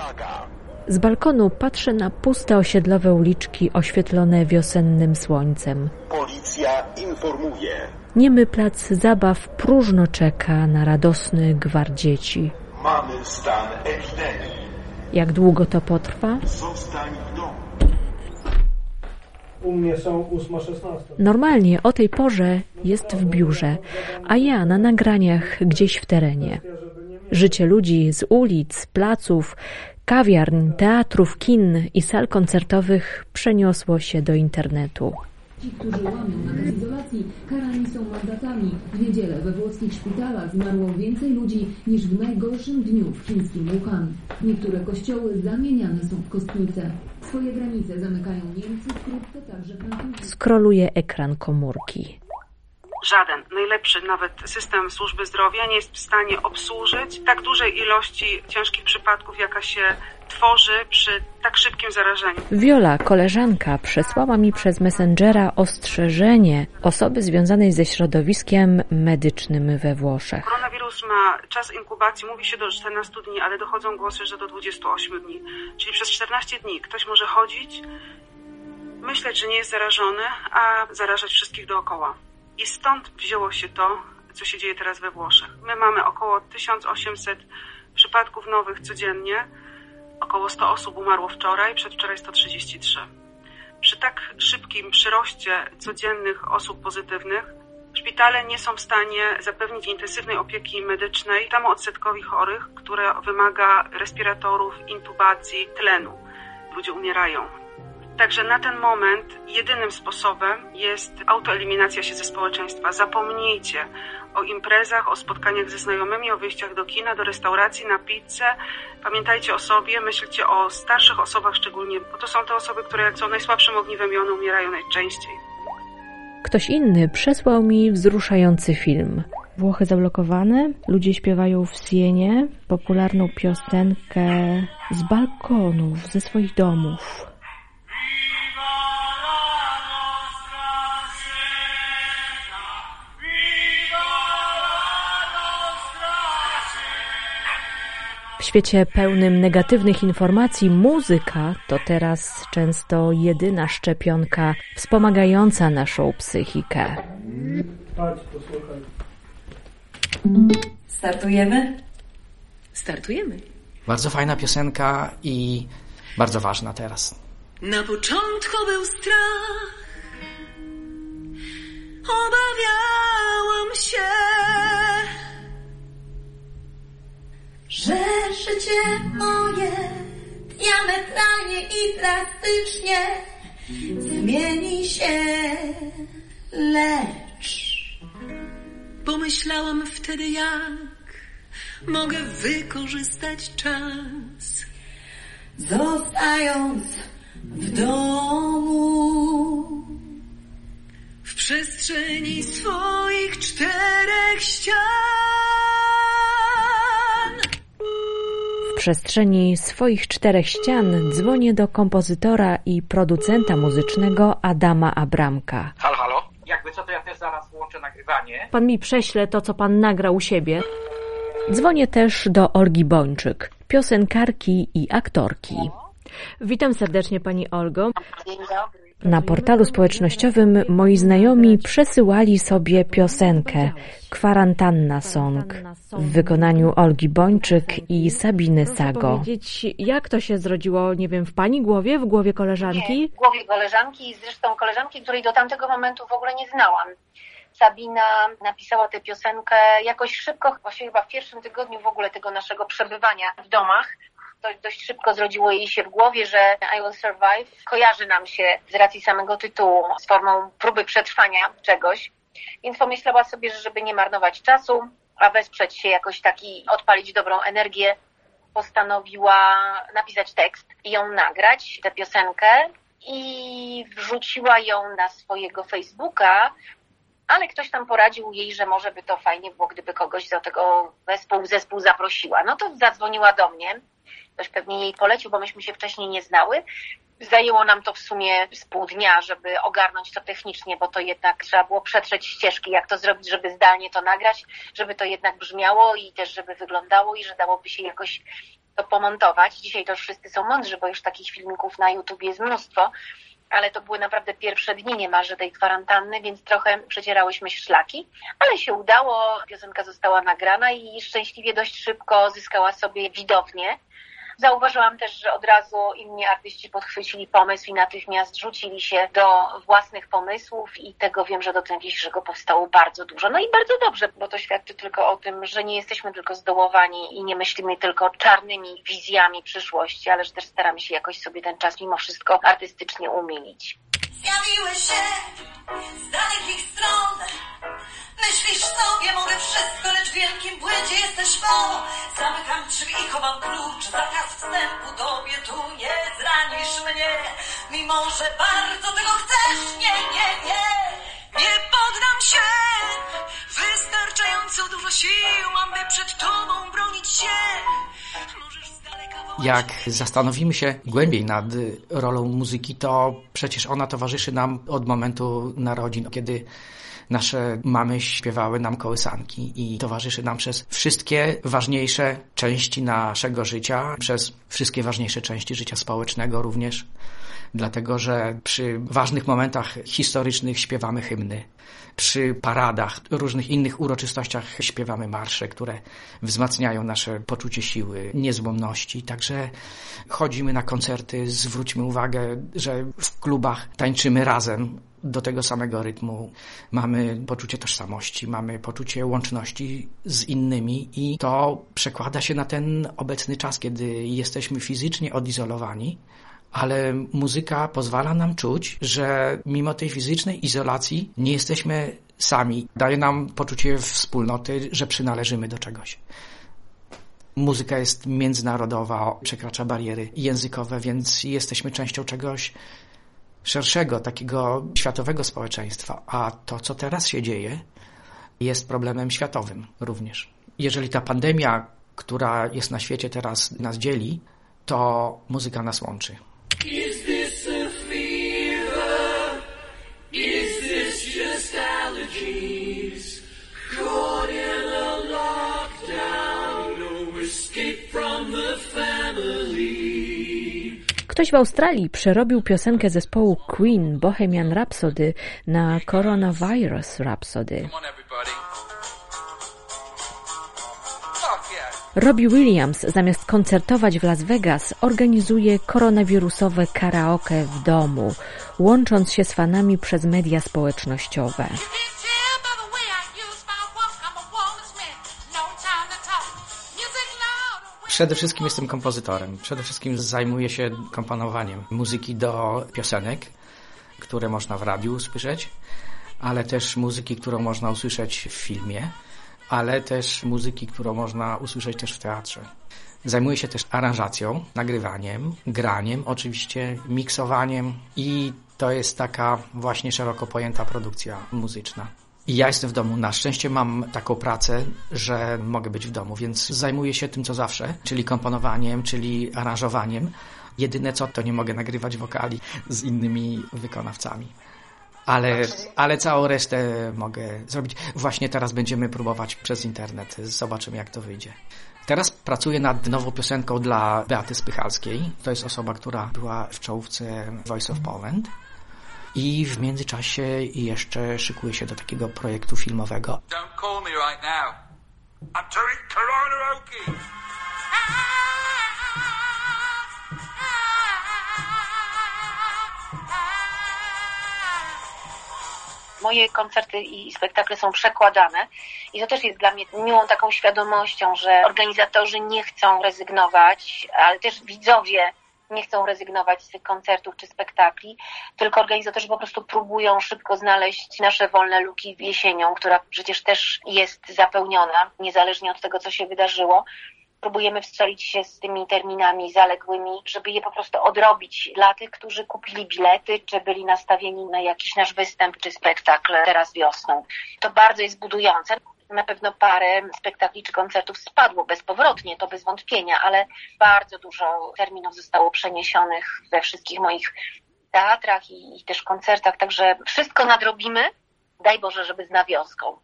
Uwaga! Z balkonu patrzę na puste osiedlowe uliczki oświetlone wiosennym słońcem. Policja informuje. Niemy plac zabaw próżno czeka na radosny gwar dzieci. Mamy stan epidemii. Jak długo to potrwa? Zostań w domu. U mnie są 8.16. Normalnie o tej porze jest w biurze, a ja na nagraniach gdzieś w terenie. Życie ludzi z ulic, placów, kawiarn, teatrów, kin i sal koncertowych przeniosło się do internetu. Ci, którzy łamią nakaz izolacji, karani są mandatami. W niedzielę we włoskich szpitalach zmarło więcej ludzi niż w najgorszym dniu w chińskim Wuhan. Niektóre kościoły zamieniane są w kostnice. Swoje granice zamykają Niemcy, wkrótce także Francuzi. Skroluję ekran komórki. Żaden, najlepszy nawet system służby zdrowia nie jest w stanie obsłużyć tak dużej ilości ciężkich przypadków, jaka się tworzy przy tak szybkim zarażeniu. Wiola, koleżanka, przesłała mi przez Messengera ostrzeżenie osoby związanej ze środowiskiem medycznym we Włoszech. Koronawirus ma czas inkubacji, mówi się do 14 dni, ale dochodzą głosy, że do 28 dni. Czyli przez 14 dni ktoś może chodzić, myśleć, że nie jest zarażony, a zarażać wszystkich dookoła. I stąd wzięło się to, co się dzieje teraz we Włoszech. My mamy około 1800 przypadków nowych codziennie. Około 100 osób umarło wczoraj, przedwczoraj 133. Przy tak szybkim przyroście codziennych osób pozytywnych, szpitale nie są w stanie zapewnić intensywnej opieki medycznej temu odsetkowi chorych, które wymaga respiratorów, intubacji, tlenu. Ludzie umierają. Także na ten moment jedynym sposobem jest autoeliminacja się ze społeczeństwa. Zapomnijcie o imprezach, o spotkaniach ze znajomymi, o wyjściach do kina, do restauracji, na pizzę. Pamiętajcie o sobie, myślcie o starszych osobach szczególnie, bo to są te osoby, które są najsłabszym ogniwem i one umierają najczęściej. Ktoś inny przesłał mi wzruszający film. Włochy zablokowane, ludzie śpiewają w Sienie popularną piosenkę z balkonów, ze swoich domów. W świecie pełnym negatywnych informacji muzyka to teraz często jedyna szczepionka wspomagająca naszą psychikę. Chodź, posłuchaj. Startujemy? Startujemy. Bardzo fajna piosenka i bardzo ważna teraz. Na początku był strach. Obawiałam się. Że życie moje diametralnie i drastycznie zmieni się, lecz Pomyślałam wtedy, jak mogę wykorzystać czas. zostając w domu, W przestrzeni swoich czterech ścian. Przestrzeni swoich czterech ścian dzwonię do kompozytora i producenta muzycznego Adama Abramka. Halo, halo? Jakby co, to ja też zaraz włączę nagrywanie. Pan mi prześle to, co pan nagrał u siebie. Dzwonię też do Olgi Bończyk, piosenkarki i aktorki. Witam serdecznie pani Olgo. Na portalu społecznościowym moi znajomi przesyłali sobie piosenkę Kwarantanna Song w wykonaniu Olgi Bończyk i Sabiny Sago. powiedzieć, jak to się zrodziło, nie wiem, w pani głowie, w głowie koleżanki? w głowie koleżanki, zresztą koleżanki, której do tamtego momentu w ogóle nie znałam. Sabina napisała tę piosenkę jakoś szybko, właściwie chyba w pierwszym tygodniu w ogóle tego naszego przebywania w domach. Dość szybko zrodziło jej się w głowie, że I Will Survive kojarzy nam się z racji samego tytułu z formą próby przetrwania czegoś. Więc pomyślała sobie, że żeby nie marnować czasu, a wesprzeć się jakoś taki, odpalić dobrą energię, postanowiła napisać tekst i ją nagrać, tę piosenkę i wrzuciła ją na swojego Facebooka, ale ktoś tam poradził jej, że może by to fajnie było, gdyby kogoś do tego wespół, zespół zaprosiła. No to zadzwoniła do mnie, ktoś pewnie jej polecił, bo myśmy się wcześniej nie znały. Zajęło nam to w sumie z pół dnia, żeby ogarnąć to technicznie, bo to jednak trzeba było przetrzeć ścieżki, jak to zrobić, żeby zdalnie to nagrać, żeby to jednak brzmiało i też żeby wyglądało i że dałoby się jakoś to pomontować. Dzisiaj to wszyscy są mądrzy, bo już takich filmików na YouTube jest mnóstwo, ale to były naprawdę pierwsze dni niemalże tej kwarantanny, więc trochę przecierałyśmy szlaki, ale się udało, piosenka została nagrana i szczęśliwie dość szybko zyskała sobie widownię. Zauważyłam też, że od razu inni artyści podchwycili pomysł i natychmiast rzucili się do własnych pomysłów i tego wiem, że do tego dzisiejszego powstało bardzo dużo. No i bardzo dobrze, bo to świadczy tylko o tym, że nie jesteśmy tylko zdołowani i nie myślimy tylko czarnymi wizjami przyszłości, ale że też staramy się jakoś sobie ten czas mimo wszystko artystycznie umilić. Zjawiłeś się z dalekich stron. Myślisz sobie, mogę wszystko, lecz w wielkim błędzie jesteś bo Zamykam drzwi, chowam klucz, zakaz wstępu tobie tu nie zranisz mnie. Mimo, że bardzo tego chcesz, nie, nie, nie. Nie poddam się. Wystarczająco dużo sił mam, by przed tobą bronić się Jak zastanowimy się głębiej nad rolą muzyki, to przecież ona towarzyszy nam od momentu narodzin, kiedy nasze mamy śpiewały nam kołysanki i towarzyszy nam przez wszystkie ważniejsze części naszego życia, przez wszystkie ważniejsze części życia społecznego również, dlatego że przy ważnych momentach historycznych śpiewamy hymny. Przy paradach, różnych innych uroczystościach śpiewamy marsze, które wzmacniają nasze poczucie siły, niezłomności. Także chodzimy na koncerty, zwróćmy uwagę, że w klubach tańczymy razem, do tego samego rytmu. Mamy poczucie tożsamości, mamy poczucie łączności z innymi i to przekłada się na ten obecny czas, kiedy jesteśmy fizycznie odizolowani, ale muzyka pozwala nam czuć, że mimo tej fizycznej izolacji nie jesteśmy sami. Daje nam poczucie wspólnoty, że przynależymy do czegoś. Muzyka jest międzynarodowa, przekracza bariery językowe, więc jesteśmy częścią czegoś szerszego, takiego światowego społeczeństwa, a to, co teraz się dzieje, jest problemem światowym również. Jeżeli ta pandemia, która jest na świecie teraz, nas dzieli, to muzyka nas łączy. Is this a fever? Is this just allergies? Caught in a lockdown, no escape from the family. Ktoś w Australii przerobił piosenkę zespołu Queen Bohemian Rhapsody na Coronavirus Rhapsody. Robbie Williams zamiast koncertować w Las Vegas organizuje koronawirusowe karaoke w domu, łącząc się z fanami przez media społecznościowe. Przede wszystkim jestem kompozytorem. Przede wszystkim zajmuję się komponowaniem muzyki do piosenek, które można w radiu usłyszeć, ale też muzyki, którą można usłyszeć w filmie, ale też muzyki, którą można usłyszeć też w teatrze. Zajmuję się też aranżacją, nagrywaniem, graniem, oczywiście miksowaniem i to jest taka właśnie szeroko pojęta produkcja muzyczna. I ja jestem w domu. Na szczęście mam taką pracę, że mogę być w domu, więc zajmuję się tym, co zawsze, czyli komponowaniem, czyli aranżowaniem. Jedyne co, to nie mogę nagrywać wokali z innymi wykonawcami. Ale, ale całą resztę mogę zrobić. Właśnie teraz będziemy próbować przez internet. Zobaczymy, jak to wyjdzie. Teraz pracuję nad nową piosenką dla Beaty Spychalskiej. To jest osoba, która była w czołówce Voice of Poland. I w międzyczasie jeszcze szykuję się do takiego projektu filmowego. Don't call me right now. I'm doing karaoke. Moje koncerty i spektakle są przekładane i to też jest dla mnie miłą taką świadomością, że organizatorzy nie chcą rezygnować, ale też widzowie nie chcą rezygnować z tych koncertów czy spektakli, tylko organizatorzy po prostu próbują szybko znaleźć nasze wolne luki jesienią, która przecież też jest zapełniona, niezależnie od tego, co się wydarzyło. Próbujemy wstrzelić się z tymi terminami zaległymi, żeby je po prostu odrobić dla tych, którzy kupili bilety, czy byli nastawieni na jakiś nasz występ czy spektakl teraz wiosną. To bardzo jest budujące na pewno parę spektakli czy koncertów spadło bezpowrotnie, to bez wątpienia, ale bardzo dużo terminów zostało przeniesionych we wszystkich moich teatrach i, i też koncertach, także wszystko nadrobimy. Daj Boże, żeby z nawiązką.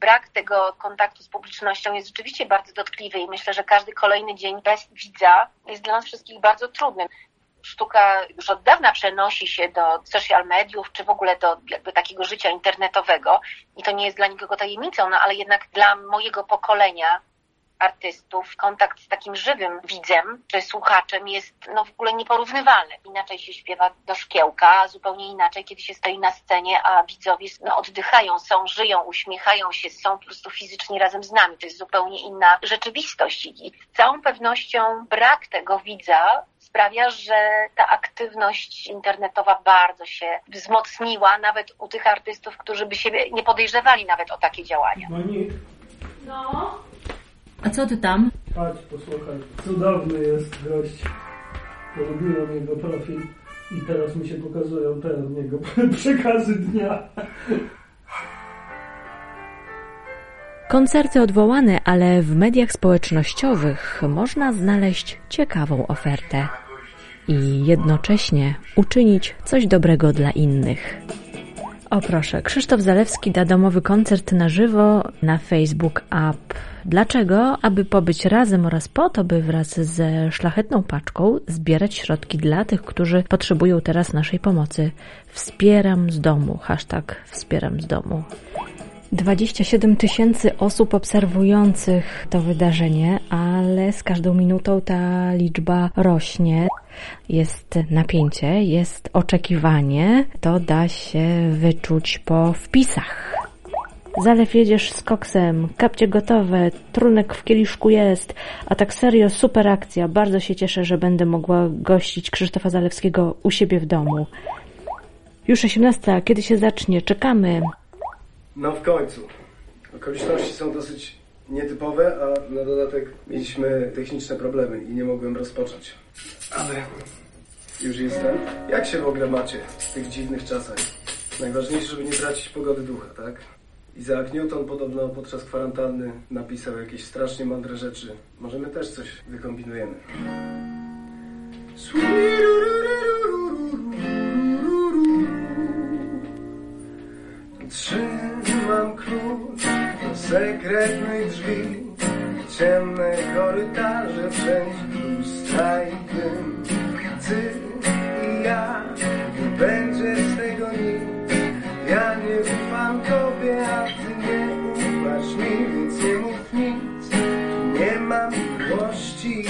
Brak tego kontaktu z publicznością jest rzeczywiście bardzo dotkliwy i myślę, że każdy kolejny dzień bez widza jest dla nas wszystkich bardzo trudny. Sztuka już od dawna przenosi się do social mediów, czy w ogóle do jakby takiego życia internetowego. I to nie jest dla nikogo tajemnicą, no ale jednak dla mojego pokolenia artystów, kontakt z takim żywym widzem czy słuchaczem jest no, w ogóle nieporównywalny. Inaczej się śpiewa do szkiełka, a zupełnie inaczej, kiedy się stoi na scenie, a widzowie no, oddychają, są, żyją, uśmiechają się, są po prostu fizycznie razem z nami. To jest zupełnie inna rzeczywistość i z całą pewnością brak tego widza sprawia, że ta aktywność internetowa bardzo się wzmocniła, nawet u tych artystów, którzy by siebie nie podejrzewali nawet o takie działania. No. A co ty tam? chodź, posłuchaj. Cudowny jest gość. Polubiłem jego profil i teraz mi się pokazują te od niego przekazy dnia. Koncerty odwołane, ale w mediach społecznościowych można znaleźć ciekawą ofertę i jednocześnie uczynić coś dobrego dla innych. O proszę, Krzysztof Zalewski da domowy koncert na żywo na Facebook App. Dlaczego? Aby pobyć razem oraz po to, by wraz ze szlachetną paczką zbierać środki dla tych, którzy potrzebują teraz naszej pomocy. Wspieram z domu. Hashtag wspieram z domu. 27 tysięcy osób obserwujących to wydarzenie, ale z każdą minutą ta liczba rośnie. Jest napięcie, jest oczekiwanie. To da się wyczuć po wpisach. Zalew jedziesz z koksem, kapcie gotowe, trunek w kieliszku jest, a tak serio super akcja. Bardzo się cieszę, że będę mogła gościć Krzysztofa Zalewskiego u siebie w domu. Już 18, kiedy się zacznie? Czekamy. No w końcu. Okoliczności są dosyć nietypowe, a na dodatek mieliśmy techniczne problemy i nie mogłem rozpocząć. Ale już jestem. Jak się w ogóle macie w tych dziwnych czasach? Najważniejsze, żeby nie tracić pogody ducha, tak? Isaac Newton podobno podczas kwarantanny napisał jakieś strasznie mądre rzeczy. Może my też coś wykombinujemy. Trzymam klucz do sekretnych drzwi Ciemne korytarze, wszędzie lustra i dym Ty i ja, nie będzie z tego nic Ja nie ufam tobie, a ty nie ufasz mi Więc nie mów nic, nie mam miłości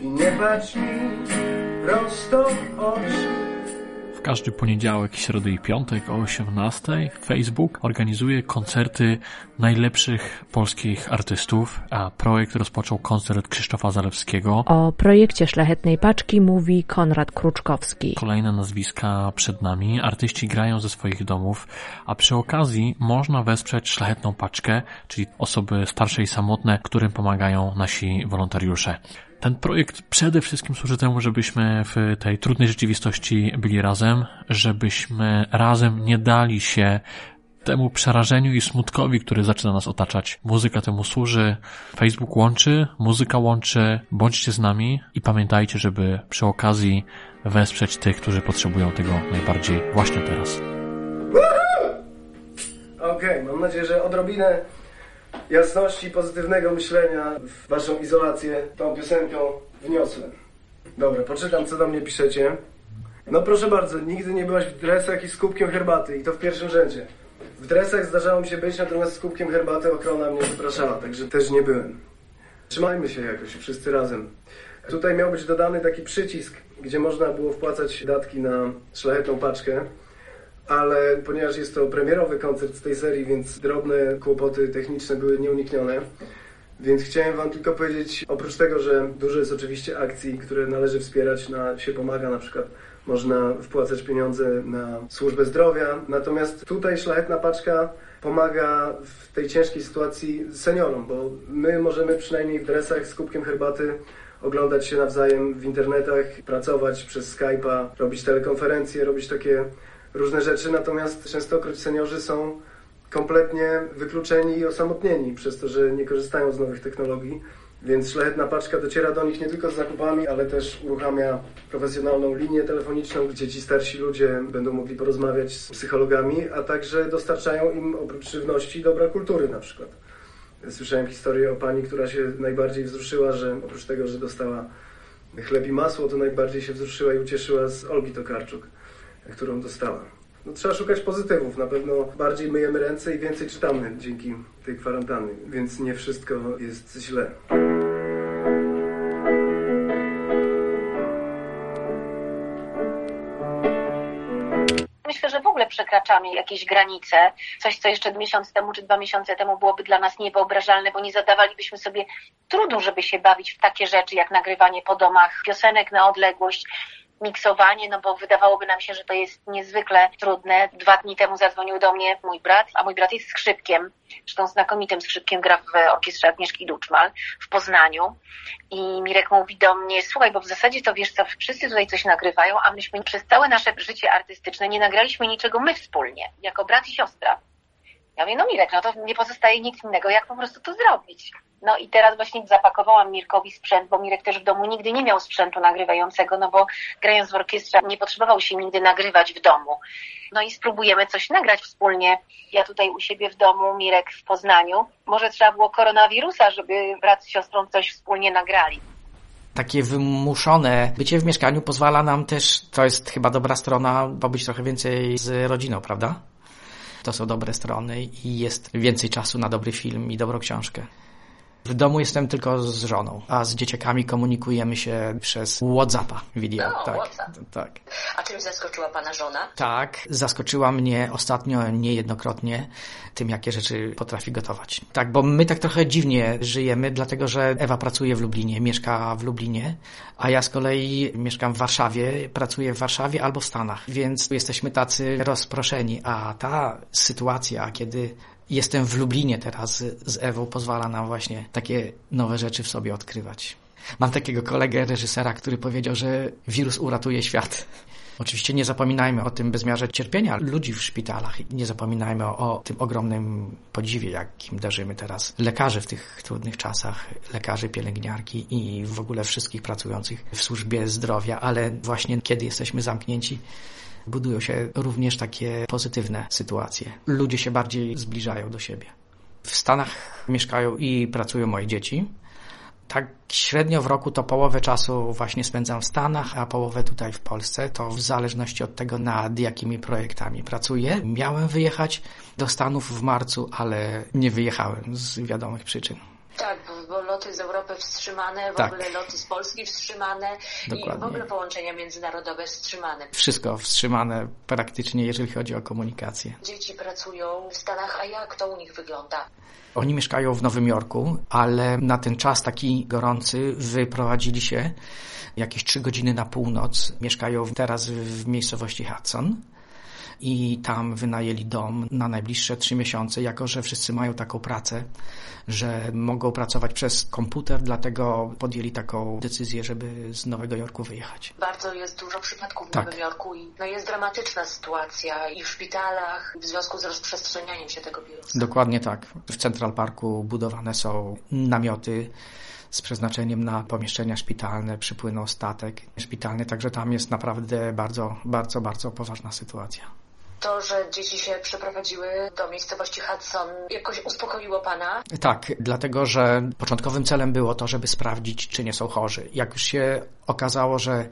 I nie patrz mi prosto w oczy każdy poniedziałek, środę i piątek o 18 Facebook organizuje koncerty najlepszych polskich artystów, a projekt rozpoczął koncert Krzysztofa Zalewskiego. O projekcie Szlachetnej Paczki mówi Konrad Kruczkowski. Kolejne nazwiska przed nami. Artyści grają ze swoich domów, a przy okazji można wesprzeć Szlachetną Paczkę, czyli osoby starsze i samotne, którym pomagają nasi wolontariusze. Ten projekt przede wszystkim służy temu, żebyśmy w tej trudnej rzeczywistości byli razem, żebyśmy razem nie dali się temu przerażeniu i smutkowi, który zaczyna nas otaczać. Muzyka temu służy, Facebook łączy, muzyka łączy, bądźcie z nami i pamiętajcie, żeby przy okazji wesprzeć tych, którzy potrzebują tego najbardziej właśnie teraz. Okej, mam nadzieję, że odrobinę jasności pozytywnego myślenia w waszą izolację tą piosenką wniosłem. Dobra, poczytam co do mnie piszecie. No proszę bardzo, nigdy nie byłaś w dresach i z kubkiem herbaty i to w pierwszym rzędzie. W dresach zdarzało mi się być, natomiast z kubkiem herbaty ochrona mnie zapraszała, także też nie byłem. Trzymajmy się jakoś wszyscy razem. Tutaj miał być dodany taki przycisk, gdzie można było wpłacać datki na szlachetną paczkę, ale ponieważ jest to premierowy koncert z tej serii, więc drobne kłopoty techniczne były nieuniknione. Więc chciałem Wam tylko powiedzieć, oprócz tego, że dużo jest oczywiście akcji, które należy wspierać, na się pomaga, na przykład można wpłacać pieniądze na służbę zdrowia. Natomiast tutaj Szlachetna Paczka pomaga w tej ciężkiej sytuacji seniorom, bo my możemy przynajmniej w dresach z kubkiem herbaty oglądać się nawzajem w internetach, pracować przez Skype'a, robić telekonferencje, robić takie różne rzeczy, natomiast częstokroć seniorzy są kompletnie wykluczeni i osamotnieni przez to, że nie korzystają z nowych technologii Więc szlachetna paczka dociera do nich nie tylko z zakupami, ale też uruchamia profesjonalną linię telefoniczną, gdzie ci starsi ludzie będą mogli porozmawiać z psychologami, a także dostarczają im oprócz żywności dobra kultury na przykład. Słyszałem historię o pani, która się najbardziej wzruszyła, że oprócz tego, że dostała chleb i masło, to najbardziej się wzruszyła i ucieszyła z Olgi Tokarczuk, którą dostała. No, trzeba szukać pozytywów. Na pewno bardziej myjemy ręce i więcej czytamy dzięki tej kwarantannie, więc nie wszystko jest źle. Myślę, że w ogóle przekraczamy jakieś granice. Coś, co jeszcze miesiąc temu czy dwa miesiące temu byłoby dla nas niewyobrażalne, bo nie zadawalibyśmy sobie trudu, żeby się bawić w takie rzeczy jak nagrywanie po domach piosenek na odległość, miksowanie, no bo wydawałoby nam się, że to jest niezwykle trudne. Dwa dni temu zadzwonił do mnie mój brat, a mój brat jest skrzypkiem, zresztą znakomitym skrzypkiem gra w orkiestrze Agnieszki Duczmal w Poznaniu i Mirek mówi do mnie, słuchaj, bo w zasadzie to wiesz co, wszyscy tutaj coś nagrywają, a myśmy przez całe nasze życie artystyczne nie nagraliśmy niczego my wspólnie, jako brat i siostra. Ja mówię, no Mirek, no to nie pozostaje nic innego, jak po prostu to zrobić. No i teraz właśnie zapakowałam Mirkowi sprzęt, bo Mirek też w domu nigdy nie miał sprzętu nagrywającego, no bo grając w orkiestrze nie potrzebował się nigdy nagrywać w domu. No i spróbujemy coś nagrać wspólnie. Ja tutaj u siebie w domu, Mirek w Poznaniu. Może trzeba było koronawirusa, żeby brat z siostrą coś wspólnie nagrali takie wymuszone bycie w mieszkaniu pozwala nam też, to jest chyba dobra strona, pobyć trochę więcej z rodziną, prawda? To są dobre strony i jest więcej czasu na dobry film i dobrą książkę. W domu jestem tylko z żoną, a z dzieciakami komunikujemy się przez Whatsappa video. No, tak, WhatsApp. tak. A czym zaskoczyła pana żona? Tak, zaskoczyła mnie ostatnio niejednokrotnie tym, jakie rzeczy potrafi gotować. Tak, bo my tak trochę dziwnie żyjemy, dlatego że Ewa pracuje w Lublinie, mieszka w Lublinie, a ja z kolei mieszkam w Warszawie, pracuję w Warszawie albo w Stanach, więc jesteśmy tacy rozproszeni, a ta sytuacja, kiedy jestem w Lublinie teraz z Ewą, pozwala nam właśnie takie nowe rzeczy w sobie odkrywać. Mam takiego kolegę, reżysera, który powiedział, że wirus uratuje świat. Oczywiście nie zapominajmy o tym bezmiarze cierpienia ludzi w szpitalach. Nie zapominajmy o, tym ogromnym podziwie, jakim darzymy teraz lekarzy w tych trudnych czasach, lekarzy, pielęgniarki i w ogóle wszystkich pracujących w służbie zdrowia, ale właśnie kiedy jesteśmy zamknięci, budują się również takie pozytywne sytuacje. Ludzie się bardziej zbliżają do siebie. W Stanach mieszkają i pracują moje dzieci. Tak średnio w roku to połowę czasu właśnie spędzam w Stanach, a połowę tutaj w Polsce. To w zależności od tego, nad jakimi projektami pracuję. Miałem wyjechać do Stanów w marcu, ale nie wyjechałem z wiadomych przyczyn. Tak, bo loty z Europy wstrzymane, w Tak. ogóle loty z Polski wstrzymane i Dokładnie. w ogóle połączenia międzynarodowe wstrzymane. Wszystko wstrzymane praktycznie, jeżeli chodzi o komunikację. Dzieci pracują w Stanach, a jak to u nich wygląda? Oni mieszkają w Nowym Jorku, ale na ten czas taki gorący wyprowadzili się jakieś trzy godziny na północ. Mieszkają teraz w miejscowości Hudson i tam wynajęli dom na najbliższe trzy miesiące, jako że wszyscy mają taką pracę, że mogą pracować przez komputer, dlatego podjęli taką decyzję, żeby z Nowego Jorku wyjechać. Bardzo jest dużo przypadków w Tak. Nowym Jorku i no jest dramatyczna sytuacja i w szpitalach w związku z rozprzestrzenianiem się tego wirusa. Dokładnie tak. W Central Parku budowane są namioty z przeznaczeniem na pomieszczenia szpitalne, przypłynął statek szpitalny, także tam jest naprawdę bardzo, bardzo, bardzo poważna sytuacja. To, że dzieci się przeprowadziły do miejscowości Hudson jakoś uspokoiło pana? Tak, dlatego że początkowym celem było to, żeby sprawdzić, czy nie są chorzy. Jak już się okazało, że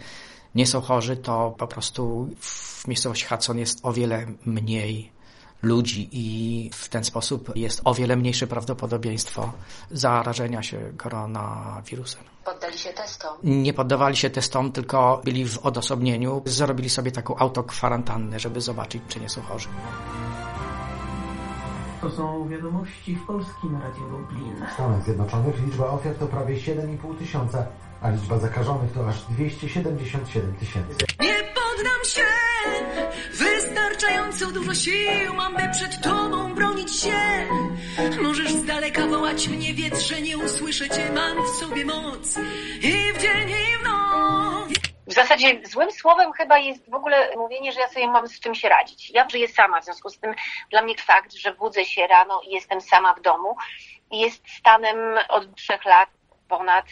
nie są chorzy, to po prostu w miejscowości Hudson jest o wiele mniej ludzi i w ten sposób jest o wiele mniejsze prawdopodobieństwo zarażenia się koronawirusem. Poddali się testom? Nie poddawali się testom, tylko byli w odosobnieniu. Zrobili sobie taką autokwarantannę, żeby zobaczyć, czy nie są chorzy. To są wiadomości w Polskim Radiu Lublin. W Stanach Zjednoczonych liczba ofiar to prawie 7,5 tysiąca, a liczba zakażonych to aż 277 tysięcy. Nie poddam się! Wystarczająco dużo sił mam, by przed tobą bronić się. Możesz z daleka wołać mnie, wiedz, że nie usłyszę cię. Mam w sobie moc i w dzień, i w noc. W zasadzie złym słowem chyba jest w ogóle mówienie, że ja sobie mam z czym się radzić. Ja żyję sama, w związku z tym dla mnie fakt, że budzę się rano i jestem sama w domu jest stanem od trzech lat ponad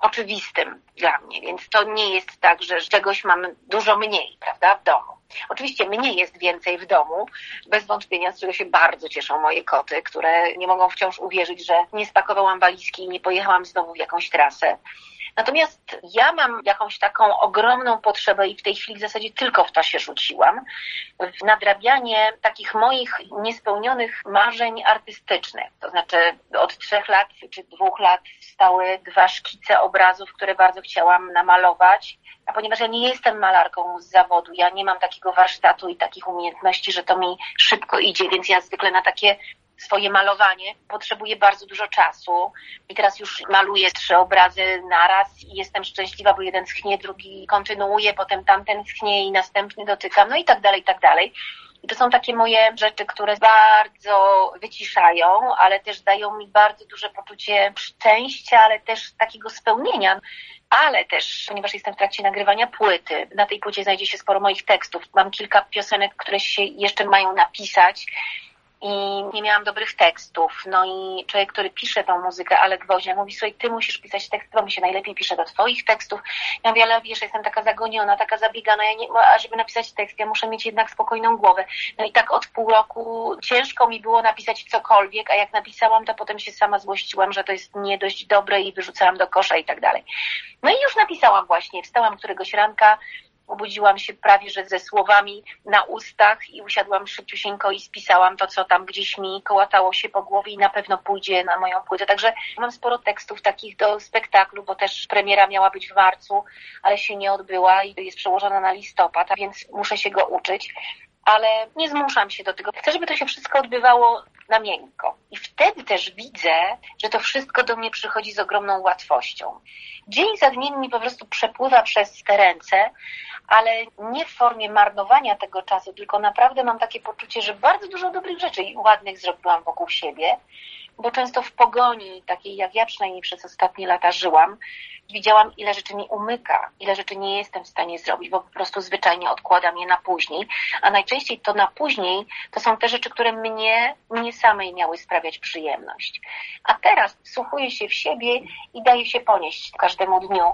oczywistym dla mnie, więc to nie jest tak, że czegoś mam dużo mniej, prawda, w domu. Oczywiście mnie jest więcej w domu, bez wątpienia, z czego się bardzo cieszą moje koty, które nie mogą wciąż uwierzyć, że nie spakowałam walizki i nie pojechałam znowu w jakąś trasę. Natomiast ja mam jakąś taką ogromną potrzebę i w tej chwili w zasadzie tylko w to się rzuciłam, w nadrabianie takich moich niespełnionych marzeń artystycznych. To znaczy od trzech lat czy dwóch lat stały dwa szkice obrazów, które bardzo chciałam namalować. A ponieważ ja nie jestem malarką z zawodu, ja nie mam takiego warsztatu i takich umiejętności, że to mi szybko idzie, więc ja zwykle na takie swoje malowanie potrzebuje bardzo dużo czasu. I teraz już maluję trzy obrazy naraz i jestem szczęśliwa, bo jeden schnie, drugi kontynuuje, potem tamten schnie i następny dotykam, no i tak dalej, i tak dalej. I to są takie moje rzeczy, które bardzo wyciszają, ale też dają mi bardzo duże poczucie szczęścia, ale też takiego spełnienia. Ale też, ponieważ jestem w trakcie nagrywania płyty, na tej płycie znajdzie się sporo moich tekstów. Mam kilka piosenek, które się jeszcze mają napisać i nie miałam dobrych tekstów. No i człowiek, który pisze tą muzykę, ale Gwoździak mówi, słuchaj, ty musisz pisać tekst, bo mi się najlepiej pisze do twoich tekstów. Ja mówię, ale wiesz, jestem taka zagoniona, taka zabiegana, ja nie, a żeby napisać tekst, ja muszę mieć jednak spokojną głowę. No i tak od pół roku ciężko mi było napisać cokolwiek, a jak napisałam, to potem się sama złościłam, że to jest nie dość dobre i wyrzucałam do kosza i tak dalej. No i już napisałam właśnie, wstałam któregoś ranka, obudziłam się prawie, że ze słowami na ustach i usiadłam szybciusieńko i spisałam to, co tam gdzieś mi kołatało się po głowie i na pewno pójdzie na moją płytę. Także mam sporo tekstów takich do spektaklu, bo też premiera miała być w marcu, ale się nie odbyła i jest przełożona na listopad, a więc muszę się go uczyć ale nie zmuszam się do tego. Chcę, żeby to się wszystko odbywało na miękko. I wtedy też widzę, że to wszystko do mnie przychodzi z ogromną łatwością. Dzień za dniem mi po prostu przepływa przez te ręce, ale nie w formie marnowania tego czasu, tylko naprawdę mam takie poczucie, że bardzo dużo dobrych rzeczy i ładnych zrobiłam wokół siebie, bo często w pogoni, takiej jak ja przynajmniej przez ostatnie lata żyłam, widziałam, ile rzeczy mi umyka, ile rzeczy nie jestem w stanie zrobić, bo po prostu zwyczajnie odkładam je na później, a najczęściej to na później to są te rzeczy, które mnie, mnie samej miały sprawiać przyjemność. A teraz wsłuchuję się w siebie i daję się ponieść każdemu dniu.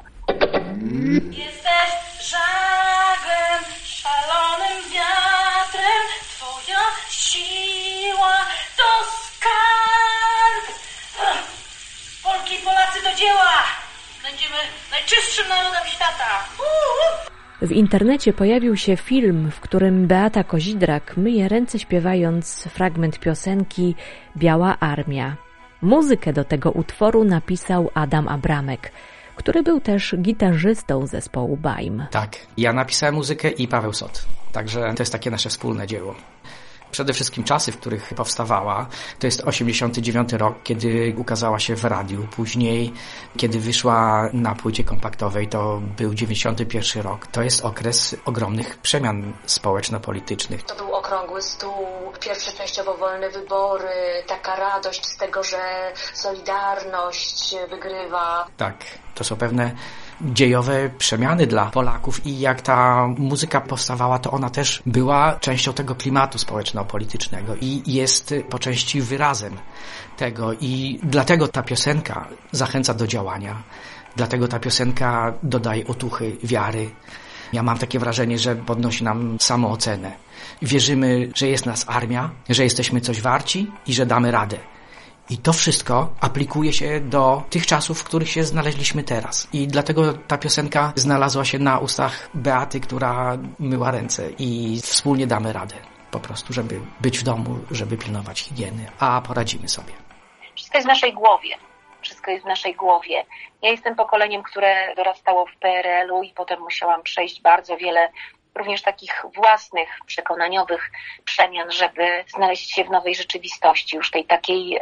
Jesteś żaglem, szalonym wiatrem, twoja siła to Będziemy najczystszym narodem świata! W internecie pojawił się film, w którym Beata Kozidrak myje ręce śpiewając fragment piosenki Biała Armia. Muzykę do tego utworu napisał Adam Abramek, który był też gitarzystą zespołu Baim. Tak, ja napisałem muzykę i Paweł Sot. Także to jest takie nasze wspólne dzieło. Przede wszystkim czasy, w których powstawała, to jest 89 rok, kiedy ukazała się w radiu. Później, kiedy wyszła na płycie kompaktowej, to był 91 rok. To jest okres ogromnych przemian społeczno-politycznych. To był okrągły stół, pierwsze częściowo wolne wybory, taka radość z tego, że Solidarność wygrywa. Tak, to są pewne dziejowe przemiany dla Polaków i jak ta muzyka powstawała, to ona też była częścią tego klimatu społeczno-politycznego i jest po części wyrazem tego i dlatego ta piosenka zachęca do działania, dlatego ta piosenka dodaje otuchy wiary. Ja mam takie wrażenie, że podnosi nam samoocenę. Wierzymy, że jest nas armia, że jesteśmy coś warci i że damy radę. I to wszystko aplikuje się do tych czasów, w których się znaleźliśmy teraz. I dlatego ta piosenka znalazła się na ustach Beaty, która myła ręce i wspólnie damy radę. Po prostu, żeby być w domu, żeby pilnować higieny, a poradzimy sobie. Wszystko jest w naszej głowie. Wszystko jest w naszej głowie. Ja jestem pokoleniem, które dorastało w PRL-u i potem musiałam przejść bardzo wiele również takich własnych, przekonaniowych przemian, żeby znaleźć się w nowej rzeczywistości, już tej takiej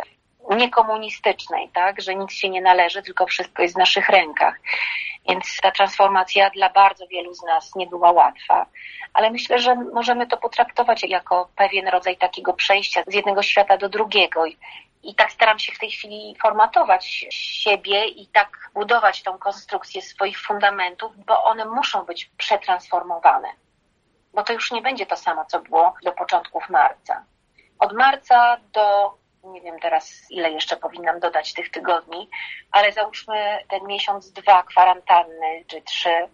niekomunistycznej, tak, że nic się nie należy, tylko wszystko jest w naszych rękach. Więc ta transformacja dla bardzo wielu z nas nie była łatwa. Ale myślę, że możemy to potraktować jako pewien rodzaj takiego przejścia z jednego świata do drugiego. I tak staram się w tej chwili formatować siebie i tak budować tą konstrukcję swoich fundamentów, bo one muszą być przetransformowane. Bo to już nie będzie to samo, co było do początków marca. Od marca do nie wiem teraz ile jeszcze powinnam dodać tych tygodni, ale załóżmy ten miesiąc, dwa kwarantanny czy trzy.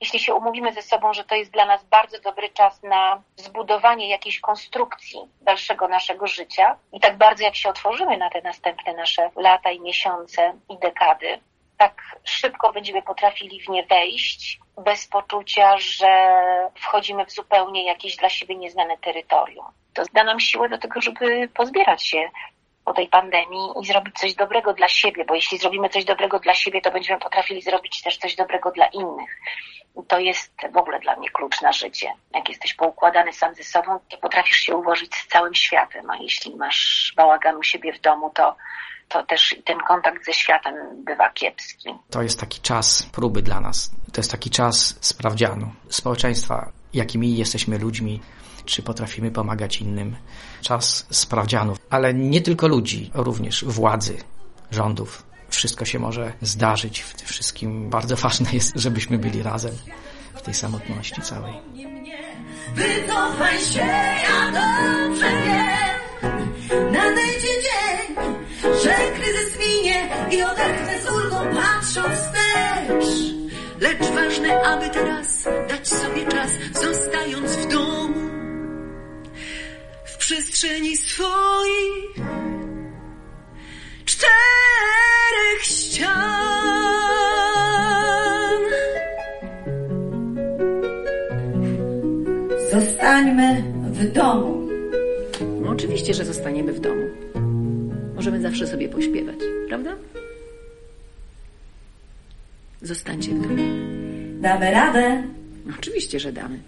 Jeśli się umówimy ze sobą, że to jest dla nas bardzo dobry czas na zbudowanie jakiejś konstrukcji dalszego naszego życia i tak bardzo jak się otworzymy na te następne nasze lata i miesiące i dekady, tak szybko będziemy potrafili w nie wejść, bez poczucia, że wchodzimy w zupełnie jakieś dla siebie nieznane terytorium. To da nam siłę do tego, żeby pozbierać się po tej pandemii i zrobić coś dobrego dla siebie, bo jeśli zrobimy coś dobrego dla siebie, to będziemy potrafili zrobić też coś dobrego dla innych. I to jest w ogóle dla mnie klucz na życie. Jak jesteś poukładany sam ze sobą, to potrafisz się ułożyć z całym światem, a jeśli masz bałagan u siebie w domu, to to też ten kontakt ze światem bywa kiepski. To jest taki czas próby dla nas. To jest taki czas sprawdzianu społeczeństwa, jakimi jesteśmy ludźmi, czy potrafimy pomagać innym. Czas sprawdzianów, ale nie tylko ludzi, również władzy, rządów. Wszystko się może zdarzyć w tym wszystkim. Bardzo ważne jest, żebyśmy byli razem w tej samotności całej. Wycofaj się, ja dobrze wiem. Nadejdzie dzień, że kryzys minie i odetchnę z ulgą patrzą wstecz. Lecz ważne, aby teraz dać sobie czas, zostając w domu, przestrzeni swoich czterech ścian. Zostańmy w domu. No, oczywiście, że zostaniemy w domu. Możemy zawsze sobie pośpiewać, prawda? Zostańcie w domu. Damy radę. Oczywiście, że damy.